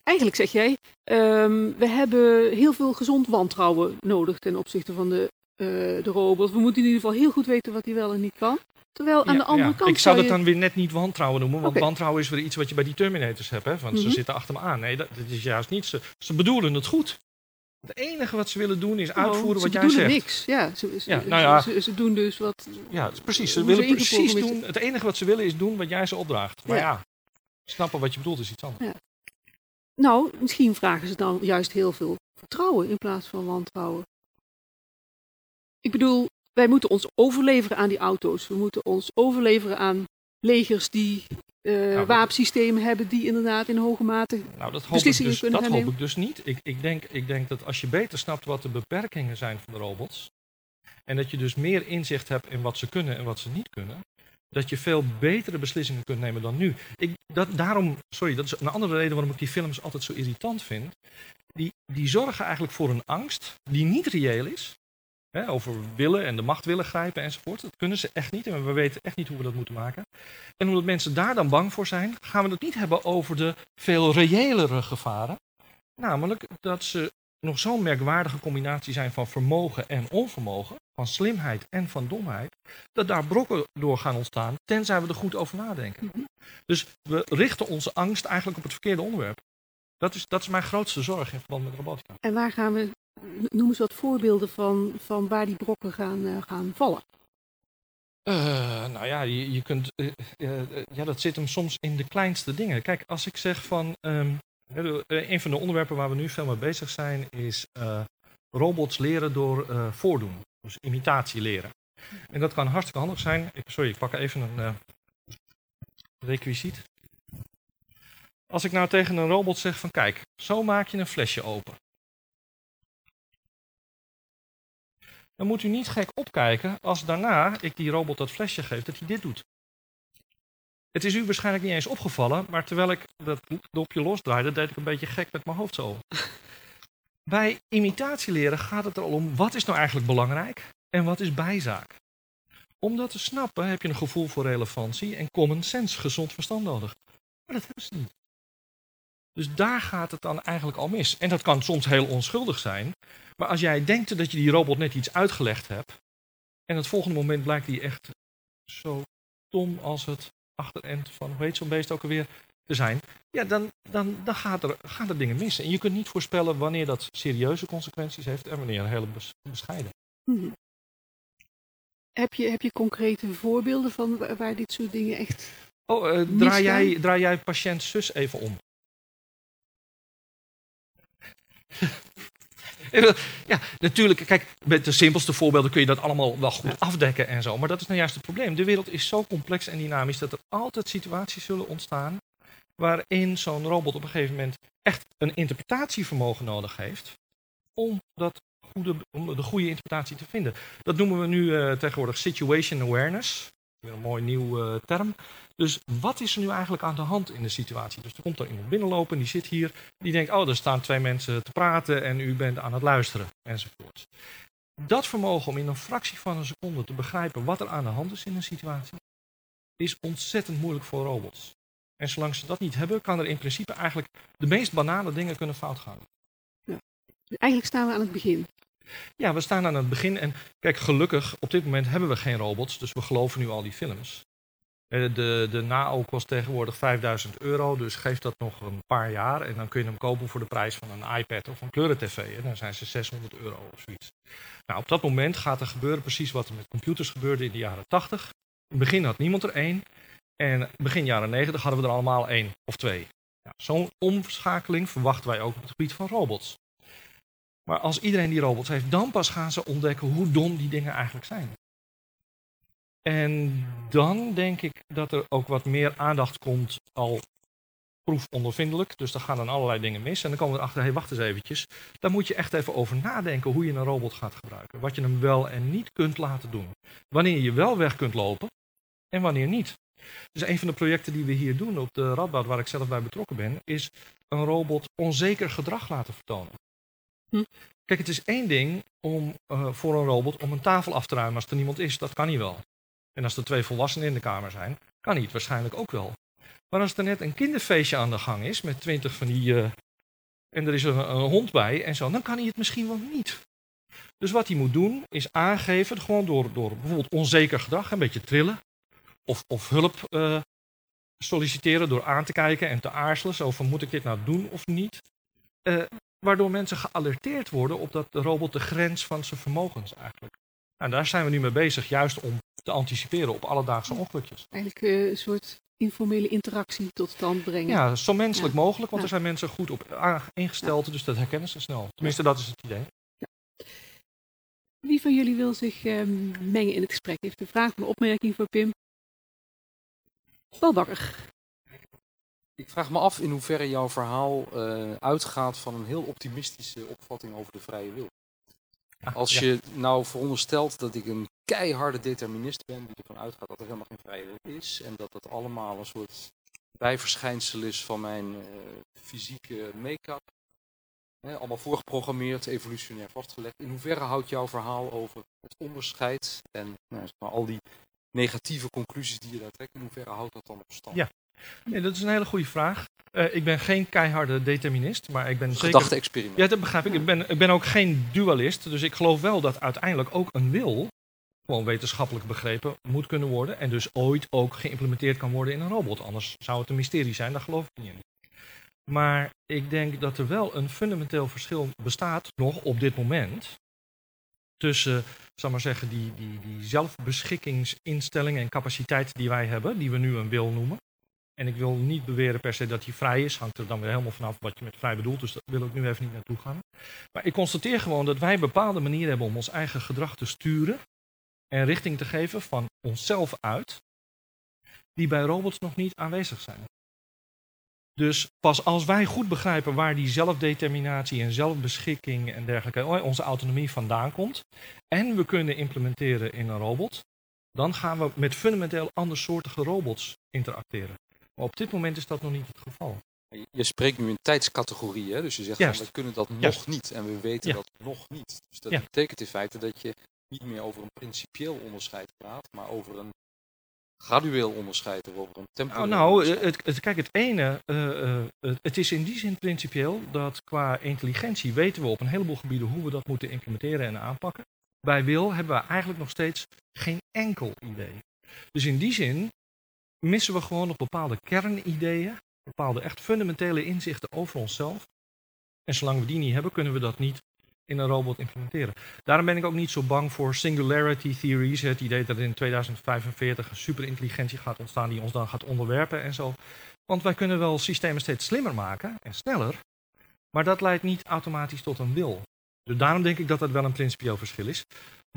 Eigenlijk zeg jij, ehm, we hebben heel veel gezond wantrouwen nodig ten opzichte van de, eh, de robot. We moeten in ieder geval heel goed weten wat hij wel en niet kan. Terwijl aan Ja, de andere ja. kant Ik zou dat je- dan weer net niet wantrouwen noemen. Want wantrouwen is weer iets wat je bij die Terminators hebt. Hè? Van Mhm. ze zitten achter me aan. Nee, dat, dat is juist niet. Ze, ze bedoelen het goed. Het enige wat ze willen doen is uitvoeren wat jij zegt. niks. Ja, ze, ze, Ja, ze- nou ja. Ze, ze doen dus wat. Ja, precies. Ze willen precies doen. Het enige wat ze willen is doen wat jij ze opdraagt. Maar Ja. ja, snappen wat je bedoelt is iets anders. Nou, misschien vragen ze dan juist heel veel vertrouwen in plaats van wantrouwen. Ik bedoel, wij moeten ons overleveren aan die auto's. We moeten ons overleveren aan legers die wapensystemen hebben die inderdaad in hoge mate. Nou, dat hoop, ik Beslissingen dus, dat hoop ik dus niet. Ik, ik, denk, ik denk dat als je beter snapt wat de beperkingen zijn van de robots. En dat je dus meer inzicht hebt in wat ze kunnen en wat ze niet kunnen. Dat je veel betere beslissingen kunt nemen dan nu. Ik, dat, daarom, sorry, dat is een andere reden waarom ik die films altijd zo irritant vind. Die, die zorgen eigenlijk voor een angst die niet reëel is. Hè, over willen en de macht willen grijpen enzovoort. Dat kunnen ze echt niet en we weten echt niet hoe we dat moeten maken. En omdat mensen daar dan bang voor zijn, gaan we het niet hebben over de veel reëlere gevaren. Namelijk dat ze nog zo'n merkwaardige combinatie zijn van vermogen en onvermogen, van slimheid en van domheid, dat daar brokken door gaan ontstaan, tenzij we er goed over nadenken. Mhm. Dus we richten onze angst eigenlijk op het verkeerde onderwerp. Dat is, dat is mijn grootste zorg in verband met robotica. En waar gaan we, noem eens wat voorbeelden van, van waar die brokken gaan, eh, gaan vallen. Eh, nou ja, je, je kunt, eh, ja, dat zit hem soms in de kleinste dingen. Kijk, als ik zeg van, ehm, eh, een van de onderwerpen waar we nu veel mee bezig zijn is robots leren door voordoen, dus imitatie leren. En dat kan hartstikke handig zijn. Ik, sorry, ik pak even een requisiet. Als ik nou tegen een robot zeg van kijk, zo maak je een flesje open. Dan moet u niet gek opkijken als daarna ik die robot dat flesje geef dat hij dit doet. Het is u waarschijnlijk niet eens opgevallen, maar terwijl ik dat dopje losdraaide, deed ik een beetje gek met mijn hoofd zo. *laughs* Bij imitatieleren gaat het er al om wat is nou eigenlijk belangrijk en wat is bijzaak. Om dat te snappen heb je een gevoel voor relevantie en common sense, gezond verstand nodig. Maar dat hebben ze niet. Dus daar gaat het dan eigenlijk al mis. En dat kan soms heel onschuldig zijn. Maar als jij denkt dat je die robot net iets uitgelegd hebt. En het volgende moment blijkt die echt zo dom als het achterend van, hoe heet zo'n beest ook alweer, te zijn. Ja, dan, dan, dan gaat er, gaan er dingen mis. En je kunt niet voorspellen wanneer dat serieuze consequenties heeft en wanneer een hele bescheiden. Mhm. Heb, je, heb je concrete voorbeelden van waar, dit soort dingen echt. Oh, uh, draai, jij, draai jij patiënt zus even om. *laughs* ja, natuurlijk. Kijk, met de simpelste voorbeelden kun je dat allemaal wel goed afdekken en zo. Maar dat is nou juist het probleem. De wereld is zo complex en dynamisch dat er altijd situaties zullen ontstaan. waarin zo'n robot op een gegeven moment echt een interpretatievermogen nodig heeft. om, dat goede, om de goede interpretatie te vinden. Dat noemen we nu uh, tegenwoordig situation awareness. Weer een mooi nieuw uh, term. Dus wat is er nu eigenlijk aan de hand in de situatie? Dus er komt er iemand binnenlopen, die zit hier, die denkt, oh, er staan twee mensen te praten en u bent aan het luisteren, enzovoort. Dat vermogen om in een fractie van een seconde te begrijpen wat er aan de hand is in een situatie, is ontzettend moeilijk voor robots. En zolang ze dat niet hebben, kan er in principe eigenlijk de meest banale dingen kunnen fout gaan. Ja. Eigenlijk staan we aan het begin. Ja, we staan aan het begin. En kijk, gelukkig, op dit moment hebben we geen robots, dus we geloven nu al die films. Eh, de, de NAO kost tegenwoordig 5000 euro, dus geef dat nog een paar jaar en dan kun je hem kopen voor de prijs van een iPad of een kleurentv. En dan zijn ze 600 euro of zoiets. Nou, op dat moment gaat er gebeuren precies wat er met computers gebeurde in de jaren 80. In het begin had niemand er één en begin jaren 90 hadden we er allemaal één of twee. Zo'n omschakeling verwachten wij ook op het gebied van robots. Maar als iedereen die robots heeft, dan pas gaan ze ontdekken hoe dom die dingen eigenlijk zijn. En dan denk ik dat er ook wat meer aandacht komt al proefondervindelijk. Dus dan gaan dan allerlei dingen mis. En dan komen we erachter, hé, hey, wacht eens eventjes. Daar moet je echt even over nadenken hoe je een robot gaat gebruiken. Wat je hem wel en niet kunt laten doen. Wanneer je wel weg kunt lopen en wanneer niet. Dus een van de projecten die we hier doen op de Radboud, waar ik zelf bij betrokken ben, is een robot onzeker gedrag laten vertonen. Hm. Kijk, het is één ding om uh, voor een robot om een tafel af te ruimen als er niemand is. Dat kan hij wel. En als er twee volwassenen in de kamer zijn, kan hij het waarschijnlijk ook wel. Maar als er net een kinderfeestje aan de gang is met twintig van die. Uh, en er is een, hond bij en zo, dan kan hij het misschien wel niet. Dus wat hij moet doen, is aangeven, gewoon door, door bijvoorbeeld onzeker gedrag, een beetje trillen. Of, of hulp uh, solliciteren door aan te kijken en te aarzelen. Zo van, moet ik dit nou doen of niet? Uh, waardoor mensen gealerteerd worden op dat de robot de grens van zijn vermogens eigenlijk. En daar zijn we nu mee bezig, juist om te anticiperen op alledaagse ongelukjes. Eigenlijk uh, een soort informele interactie tot stand brengen. Ja, zo menselijk mogelijk, want er zijn mensen goed op ingesteld, dus dat herkennen ze snel. Tenminste, dat is het idee. Wie van jullie wil zich um, mengen in het gesprek? Heeft een vraag of een opmerking voor Pim? Balbakker. Ik vraag me af in hoeverre jouw verhaal uh, uitgaat van een heel optimistische opvatting over de vrije wil. Ah, Als je nou veronderstelt dat ik een keiharde determinist ben, die ervan uitgaat dat er helemaal geen vrije wil is, en dat dat allemaal een soort bijverschijnsel is van mijn uh, fysieke make-up, allemaal voorgeprogrammeerd, evolutionair vastgelegd. In hoeverre houdt jouw verhaal over het onderscheid en nou, zeg maar, al die negatieve conclusies die je daar trekt, in hoeverre houdt dat dan op stand? Ja, Nee, dat is een hele goede vraag. Uh, ik ben geen keiharde determinist, maar ik ben zeker... Gedachte-experiment. Ja, dat begrijp ik. Ik ben, ik ben ook geen dualist, dus ik geloof wel dat uiteindelijk ook een wil, gewoon wetenschappelijk begrepen, moet kunnen worden en dus ooit ook geïmplementeerd kan worden in een robot. Anders zou het een mysterie zijn, daar geloof ik niet in. Maar ik denk dat er wel een fundamenteel verschil bestaat, nog op dit moment, tussen, zal maar zeggen, die, die, die zelfbeschikkingsinstellingen en capaciteit die wij hebben, die we nu een wil noemen, En ik wil niet beweren per se dat die vrij is. Hangt er dan weer helemaal vanaf wat je met vrij bedoelt. Dus daar wil ik nu even niet naartoe gaan. Maar ik constateer gewoon dat wij bepaalde manieren hebben om ons eigen gedrag te sturen. En richting te geven van onszelf uit. Die bij robots nog niet aanwezig zijn. Dus pas als wij goed begrijpen waar die zelfdeterminatie en zelfbeschikking en dergelijke, oh, onze autonomie vandaan komt, en we kunnen implementeren in een robot, dan gaan we met fundamenteel andersoortige robots interacteren. Maar op dit moment is dat nog niet het geval. Je spreekt nu in tijdscategorieën, hè? dus je zegt van, we kunnen dat nog niet en we weten dat nog niet. Dus dat betekent in feite dat je niet meer over een principieel onderscheid praat, maar over een gradueel onderscheid of over een tempo. Nou, het, het, kijk, het ene, uh, het is in die zin principieel dat qua intelligentie weten we op een heleboel gebieden hoe we dat moeten implementeren en aanpakken. Bij wil hebben we eigenlijk nog steeds geen enkel idee. Dus in die zin missen we gewoon nog bepaalde kernideeën, bepaalde echt fundamentele inzichten over onszelf. En zolang we die niet hebben, kunnen we dat niet in een robot implementeren. Daarom ben ik ook niet zo bang voor singularity theories. Het idee dat in 2045 een superintelligentie gaat ontstaan die ons dan gaat onderwerpen en zo. Want wij kunnen wel systemen steeds slimmer maken en sneller. Maar dat leidt niet automatisch tot een wil. Dus daarom denk ik dat dat wel een principieel verschil is.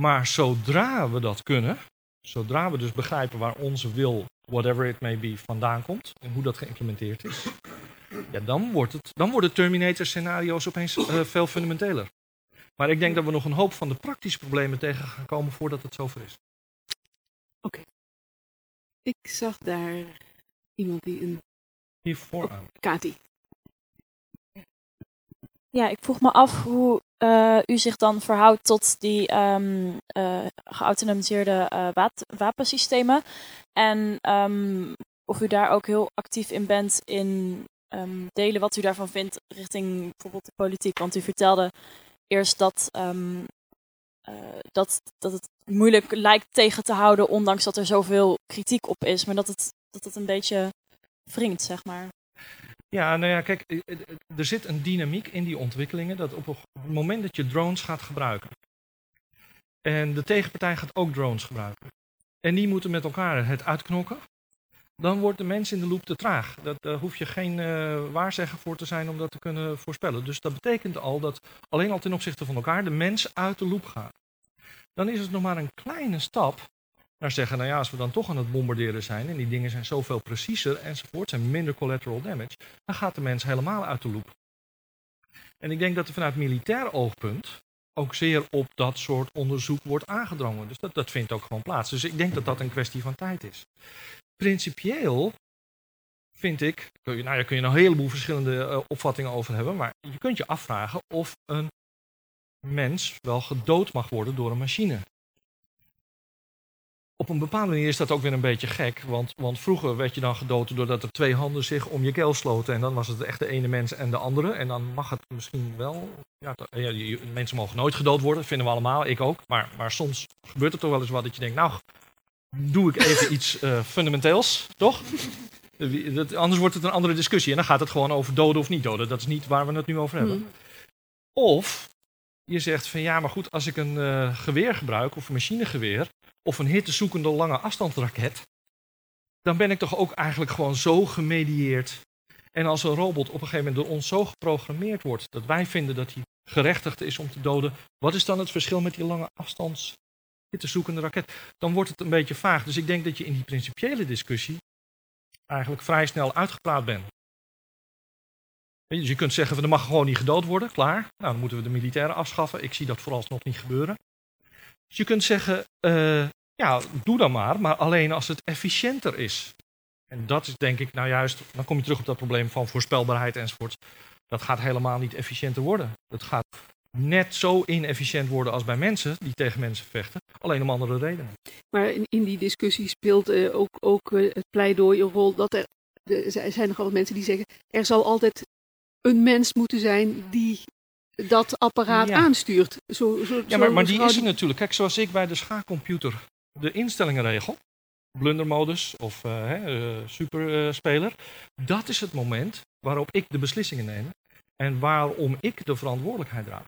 Maar zodra we dat kunnen, zodra we dus begrijpen waar onze wil, whatever it may be, vandaan komt en hoe dat geïmplementeerd is, ja, dan, wordt het, dan worden Terminator-scenario's opeens uh, veel fundamenteler. Maar ik denk dat we nog een hoop van de praktische problemen tegen gaan komen voordat het zover is. Oké. Ik zag daar iemand die een. Hier vooraan. Kati. Ja, ik vroeg me af hoe uh, u zich dan verhoudt tot die um, uh, geautomatiseerde uh, wapensystemen. En um, of u daar ook heel actief in bent in um, delen wat u daarvan vindt richting bijvoorbeeld de politiek. Want u vertelde eerst dat, dat, dat het moeilijk lijkt tegen te houden, ondanks dat er zoveel kritiek op is. Maar dat het, dat het een beetje wringt, zeg maar. Ja, nou ja, kijk, eh, eh, er zit een dynamiek in die ontwikkelingen dat op het moment dat je drones gaat gebruiken. En de tegenpartij gaat ook drones gebruiken. En die moeten met elkaar het uitknokken dan wordt de mens in de loop te traag. Daar uh, hoef je geen uh, waarzegger voor te zijn om dat te kunnen voorspellen. Dus dat betekent al dat alleen al ten opzichte van elkaar de mens uit de loop gaat. Dan is het nog maar een kleine stap naar zeggen, nou ja, als we dan toch aan het bombarderen zijn en die dingen zijn zoveel preciezer enzovoort, zijn minder collateral damage, dan gaat de mens helemaal uit de loop. En ik denk dat er vanuit militair oogpunt ook zeer op dat soort onderzoek wordt aangedrongen. Dus dat, dat vindt ook gewoon plaats. Dus ik denk dat dat een kwestie van tijd is principieel vind ik, nou, daar kun je een heleboel verschillende uh, opvattingen over hebben, maar je kunt je afvragen of een mens wel gedood mag worden door een machine. Op een bepaalde manier is dat ook weer een beetje gek, want, want vroeger werd je dan gedood doordat er twee handen zich om je keel sloten en dan was het echt de ene mens en de andere en dan mag het misschien wel. Ja, ja mensen mogen nooit gedood worden, vinden we allemaal, ik ook, maar, maar soms gebeurt er toch wel eens wat dat je denkt, nou, doe ik even *laughs* iets uh, fundamenteels, toch? Dat, anders wordt het een andere discussie en dan gaat het gewoon over doden of niet doden. Dat is niet waar we het nu over hebben. Hmm. Of je zegt van ja, maar goed, als ik een uh, geweer gebruik of een machinegeweer of een hittezoekende lange afstandsraket, dan ben ik toch ook eigenlijk gewoon zo gemedieerd. En als een robot op een gegeven moment door ons zo geprogrammeerd wordt dat wij vinden dat hij gerechtigd is om te doden, wat is dan het verschil met die lange afstands te zoekende raket, dan wordt het een beetje vaag. Dus ik denk dat je in die principiële discussie eigenlijk vrij snel uitgepraat bent. Dus je kunt zeggen, er mag gewoon niet gedood worden, klaar. Nou, dan moeten we de militairen afschaffen. Ik zie dat vooralsnog niet gebeuren. Dus je kunt zeggen, uh, ja, doe dan maar, maar alleen als het efficiënter is. En dat is denk ik nou juist, dan kom je terug op dat probleem van voorspelbaarheid enzovoort. Dat gaat helemaal niet efficiënter worden. Dat gaat net zo inefficiënt worden als bij mensen die tegen mensen vechten, alleen om andere redenen. Maar in, in die discussie speelt uh, ook, ook uh, het pleidooi een rol dat er, er zijn nogal mensen die zeggen, er zal altijd een mens moeten zijn die dat apparaat aanstuurt. Zo, zo, ja, maar, maar die is er natuurlijk. Kijk, zoals ik bij de schaakcomputer de instellingen regel, blundermodus of uh, superspeler, dat is het moment waarop ik de beslissingen neem en waarom ik de verantwoordelijkheid draag.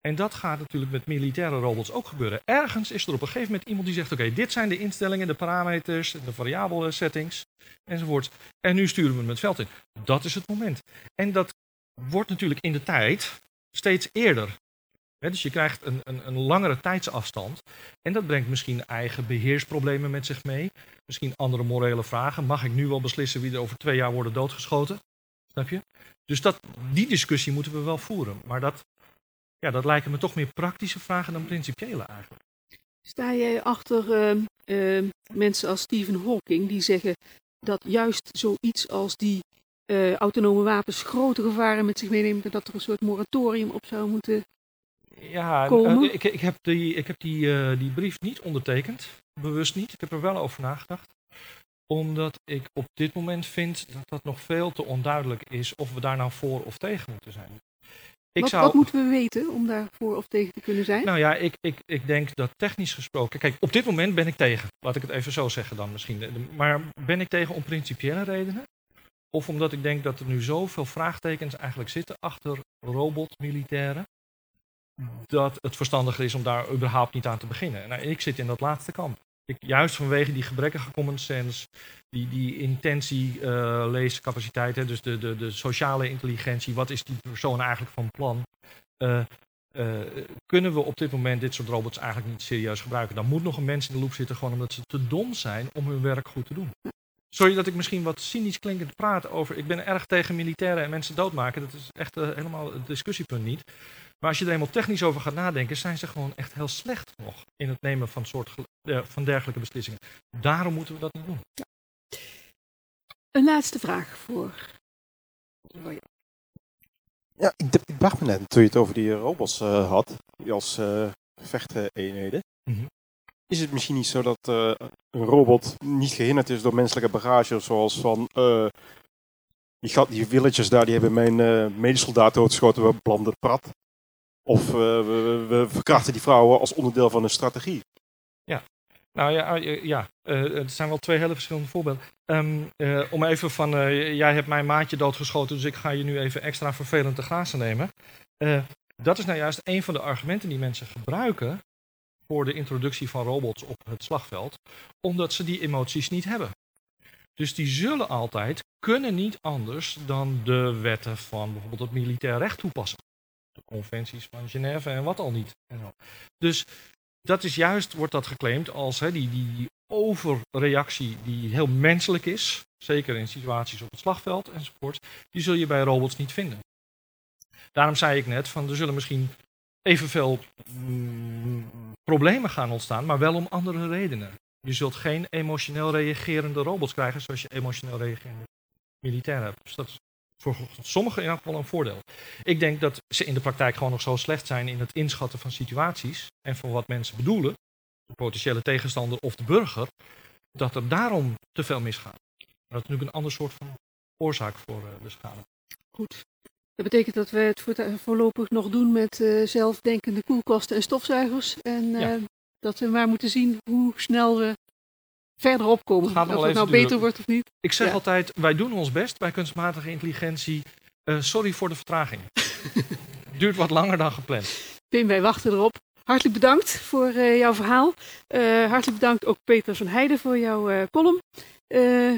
En dat gaat natuurlijk met militaire robots ook gebeuren. Ergens is er op een gegeven moment iemand die zegt: Oké, dit zijn de instellingen, de parameters, de variabele settings enzovoort. En nu sturen we hem het veld in. Dat is het moment. En dat wordt natuurlijk in de tijd steeds eerder. dus je krijgt een, een, een, langere tijdsafstand. En dat brengt misschien eigen beheersproblemen met zich mee. Misschien andere morele vragen. Mag ik nu wel beslissen wie er over twee jaar worden doodgeschoten? Snap je? Dus dat, die discussie moeten we wel voeren. Maar dat, ja, dat lijken me toch meer praktische vragen dan principiële eigenlijk. Sta jij achter uh, uh, mensen als Stephen Hawking die zeggen dat juist zoiets als die uh, autonome wapens grote gevaren met zich meeneemt en dat er een soort moratorium op zou moeten ja, komen? ik, ik heb, die, ik heb die, die brief niet ondertekend, bewust niet. Ik heb er wel over nagedacht omdat ik op dit moment vind dat dat nog veel te onduidelijk is of we daar nou voor of tegen moeten zijn. Ik wat, zou... wat, moeten we weten om daar voor of tegen te kunnen zijn? Nou ja, ik, ik, ik denk dat technisch gesproken. Kijk, op dit moment ben ik tegen. Laat ik het even zo zeggen dan misschien. Maar ben ik tegen om principiële redenen? Of omdat ik denk dat er nu zoveel vraagtekens eigenlijk zitten achter robotmilitairen. Dat het verstandiger is om daar überhaupt niet aan te beginnen. Nou, ik zit in dat laatste kamp. Ik, juist vanwege die gebrekkige common sense, die, die intentie uh, leescapaciteit, hè, dus de, de, de sociale intelligentie, wat is die persoon eigenlijk van plan? Uh, uh, kunnen we op dit moment dit soort robots eigenlijk niet serieus gebruiken? Dan moet nog een mens in de loop zitten, gewoon omdat ze te dom zijn om hun werk goed te doen. Sorry dat ik misschien wat cynisch klinkend praat over. Ik ben erg tegen militairen en mensen doodmaken. Dat is echt helemaal het discussiepunt niet. Maar als je er eenmaal technisch over gaat nadenken, zijn ze gewoon echt heel slecht nog in het nemen van, soort, uh, van dergelijke beslissingen. Daarom moeten we dat niet doen. Ja. Een laatste vraag voor. Ja, ik, ik dacht me net toen je het over die robots uh, had, die als uh, vechteenheden. Mm -hmm. Is het misschien niet zo dat een robot niet gehinderd is door menselijke bagage, zoals van die, die villagers daar, die hebben mijn medesoldaat doodgeschoten, we blanden prat. Of uh, we, we, verkrachten die vrouwen als onderdeel van een strategie. Ja, nou ja, uh, ja uh, het zijn wel twee hele verschillende voorbeelden. Um, om even van, jij hebt mijn maatje doodgeschoten, dus ik ga je nu even extra vervelend te grazen nemen. dat is nou juist een van de argumenten die mensen gebruiken voor de introductie van robots op het slagveld, omdat ze die emoties niet hebben. Dus die zullen altijd, kunnen niet anders dan de wetten van bijvoorbeeld het militair recht toepassen de conventies van Genève en wat al niet. Dus dat is juist, wordt dat geclaimd als die, die overreactie die heel menselijk is, zeker in situaties op het slagveld enzovoort, die zul je bij robots niet vinden. Daarom zei ik net, van er zullen misschien evenveel mm, problemen gaan ontstaan, maar wel om andere redenen. Je zult geen emotioneel reagerende robots krijgen zoals je emotioneel reagerende militairen hebt. Dus dat is voor sommigen in elk geval een voordeel. Ik denk dat ze in de praktijk gewoon nog zo slecht zijn in het inschatten van situaties en van wat mensen bedoelen, de potentiële tegenstander of de burger, dat er daarom te veel misgaat. Dat is natuurlijk een ander soort van oorzaak voor eh, de schade. Goed. Dat betekent dat we het voorlopig nog doen met uh, zelfdenkende koelkasten en stofzuigers. En uh, dat we maar moeten zien hoe snel we verderop komen. Gaan we of het nou beter wordt of niet. Ik zeg altijd, wij doen ons best bij kunstmatige intelligentie. Uh, sorry voor de vertraging. *laughs* Duurt wat langer dan gepland. Pim, wij wachten erop. Hartelijk bedankt voor uh, jouw verhaal. Uh, hartelijk bedankt ook Peter van Heijden voor jouw column.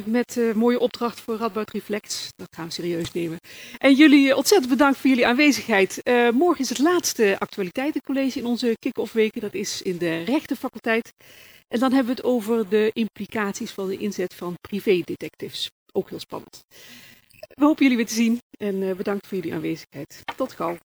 met mooie opdracht voor Radboud Reflex. Dat gaan we serieus nemen. En jullie ontzettend bedankt voor jullie aanwezigheid. morgen is het laatste actualiteitencollege in onze kick-off weken. Dat is in de rechtenfaculteit. En dan hebben we het over de implicaties van de inzet van privédetectives. Ook heel spannend. We hopen jullie weer te zien en eh, bedankt voor jullie aanwezigheid. Tot gauw.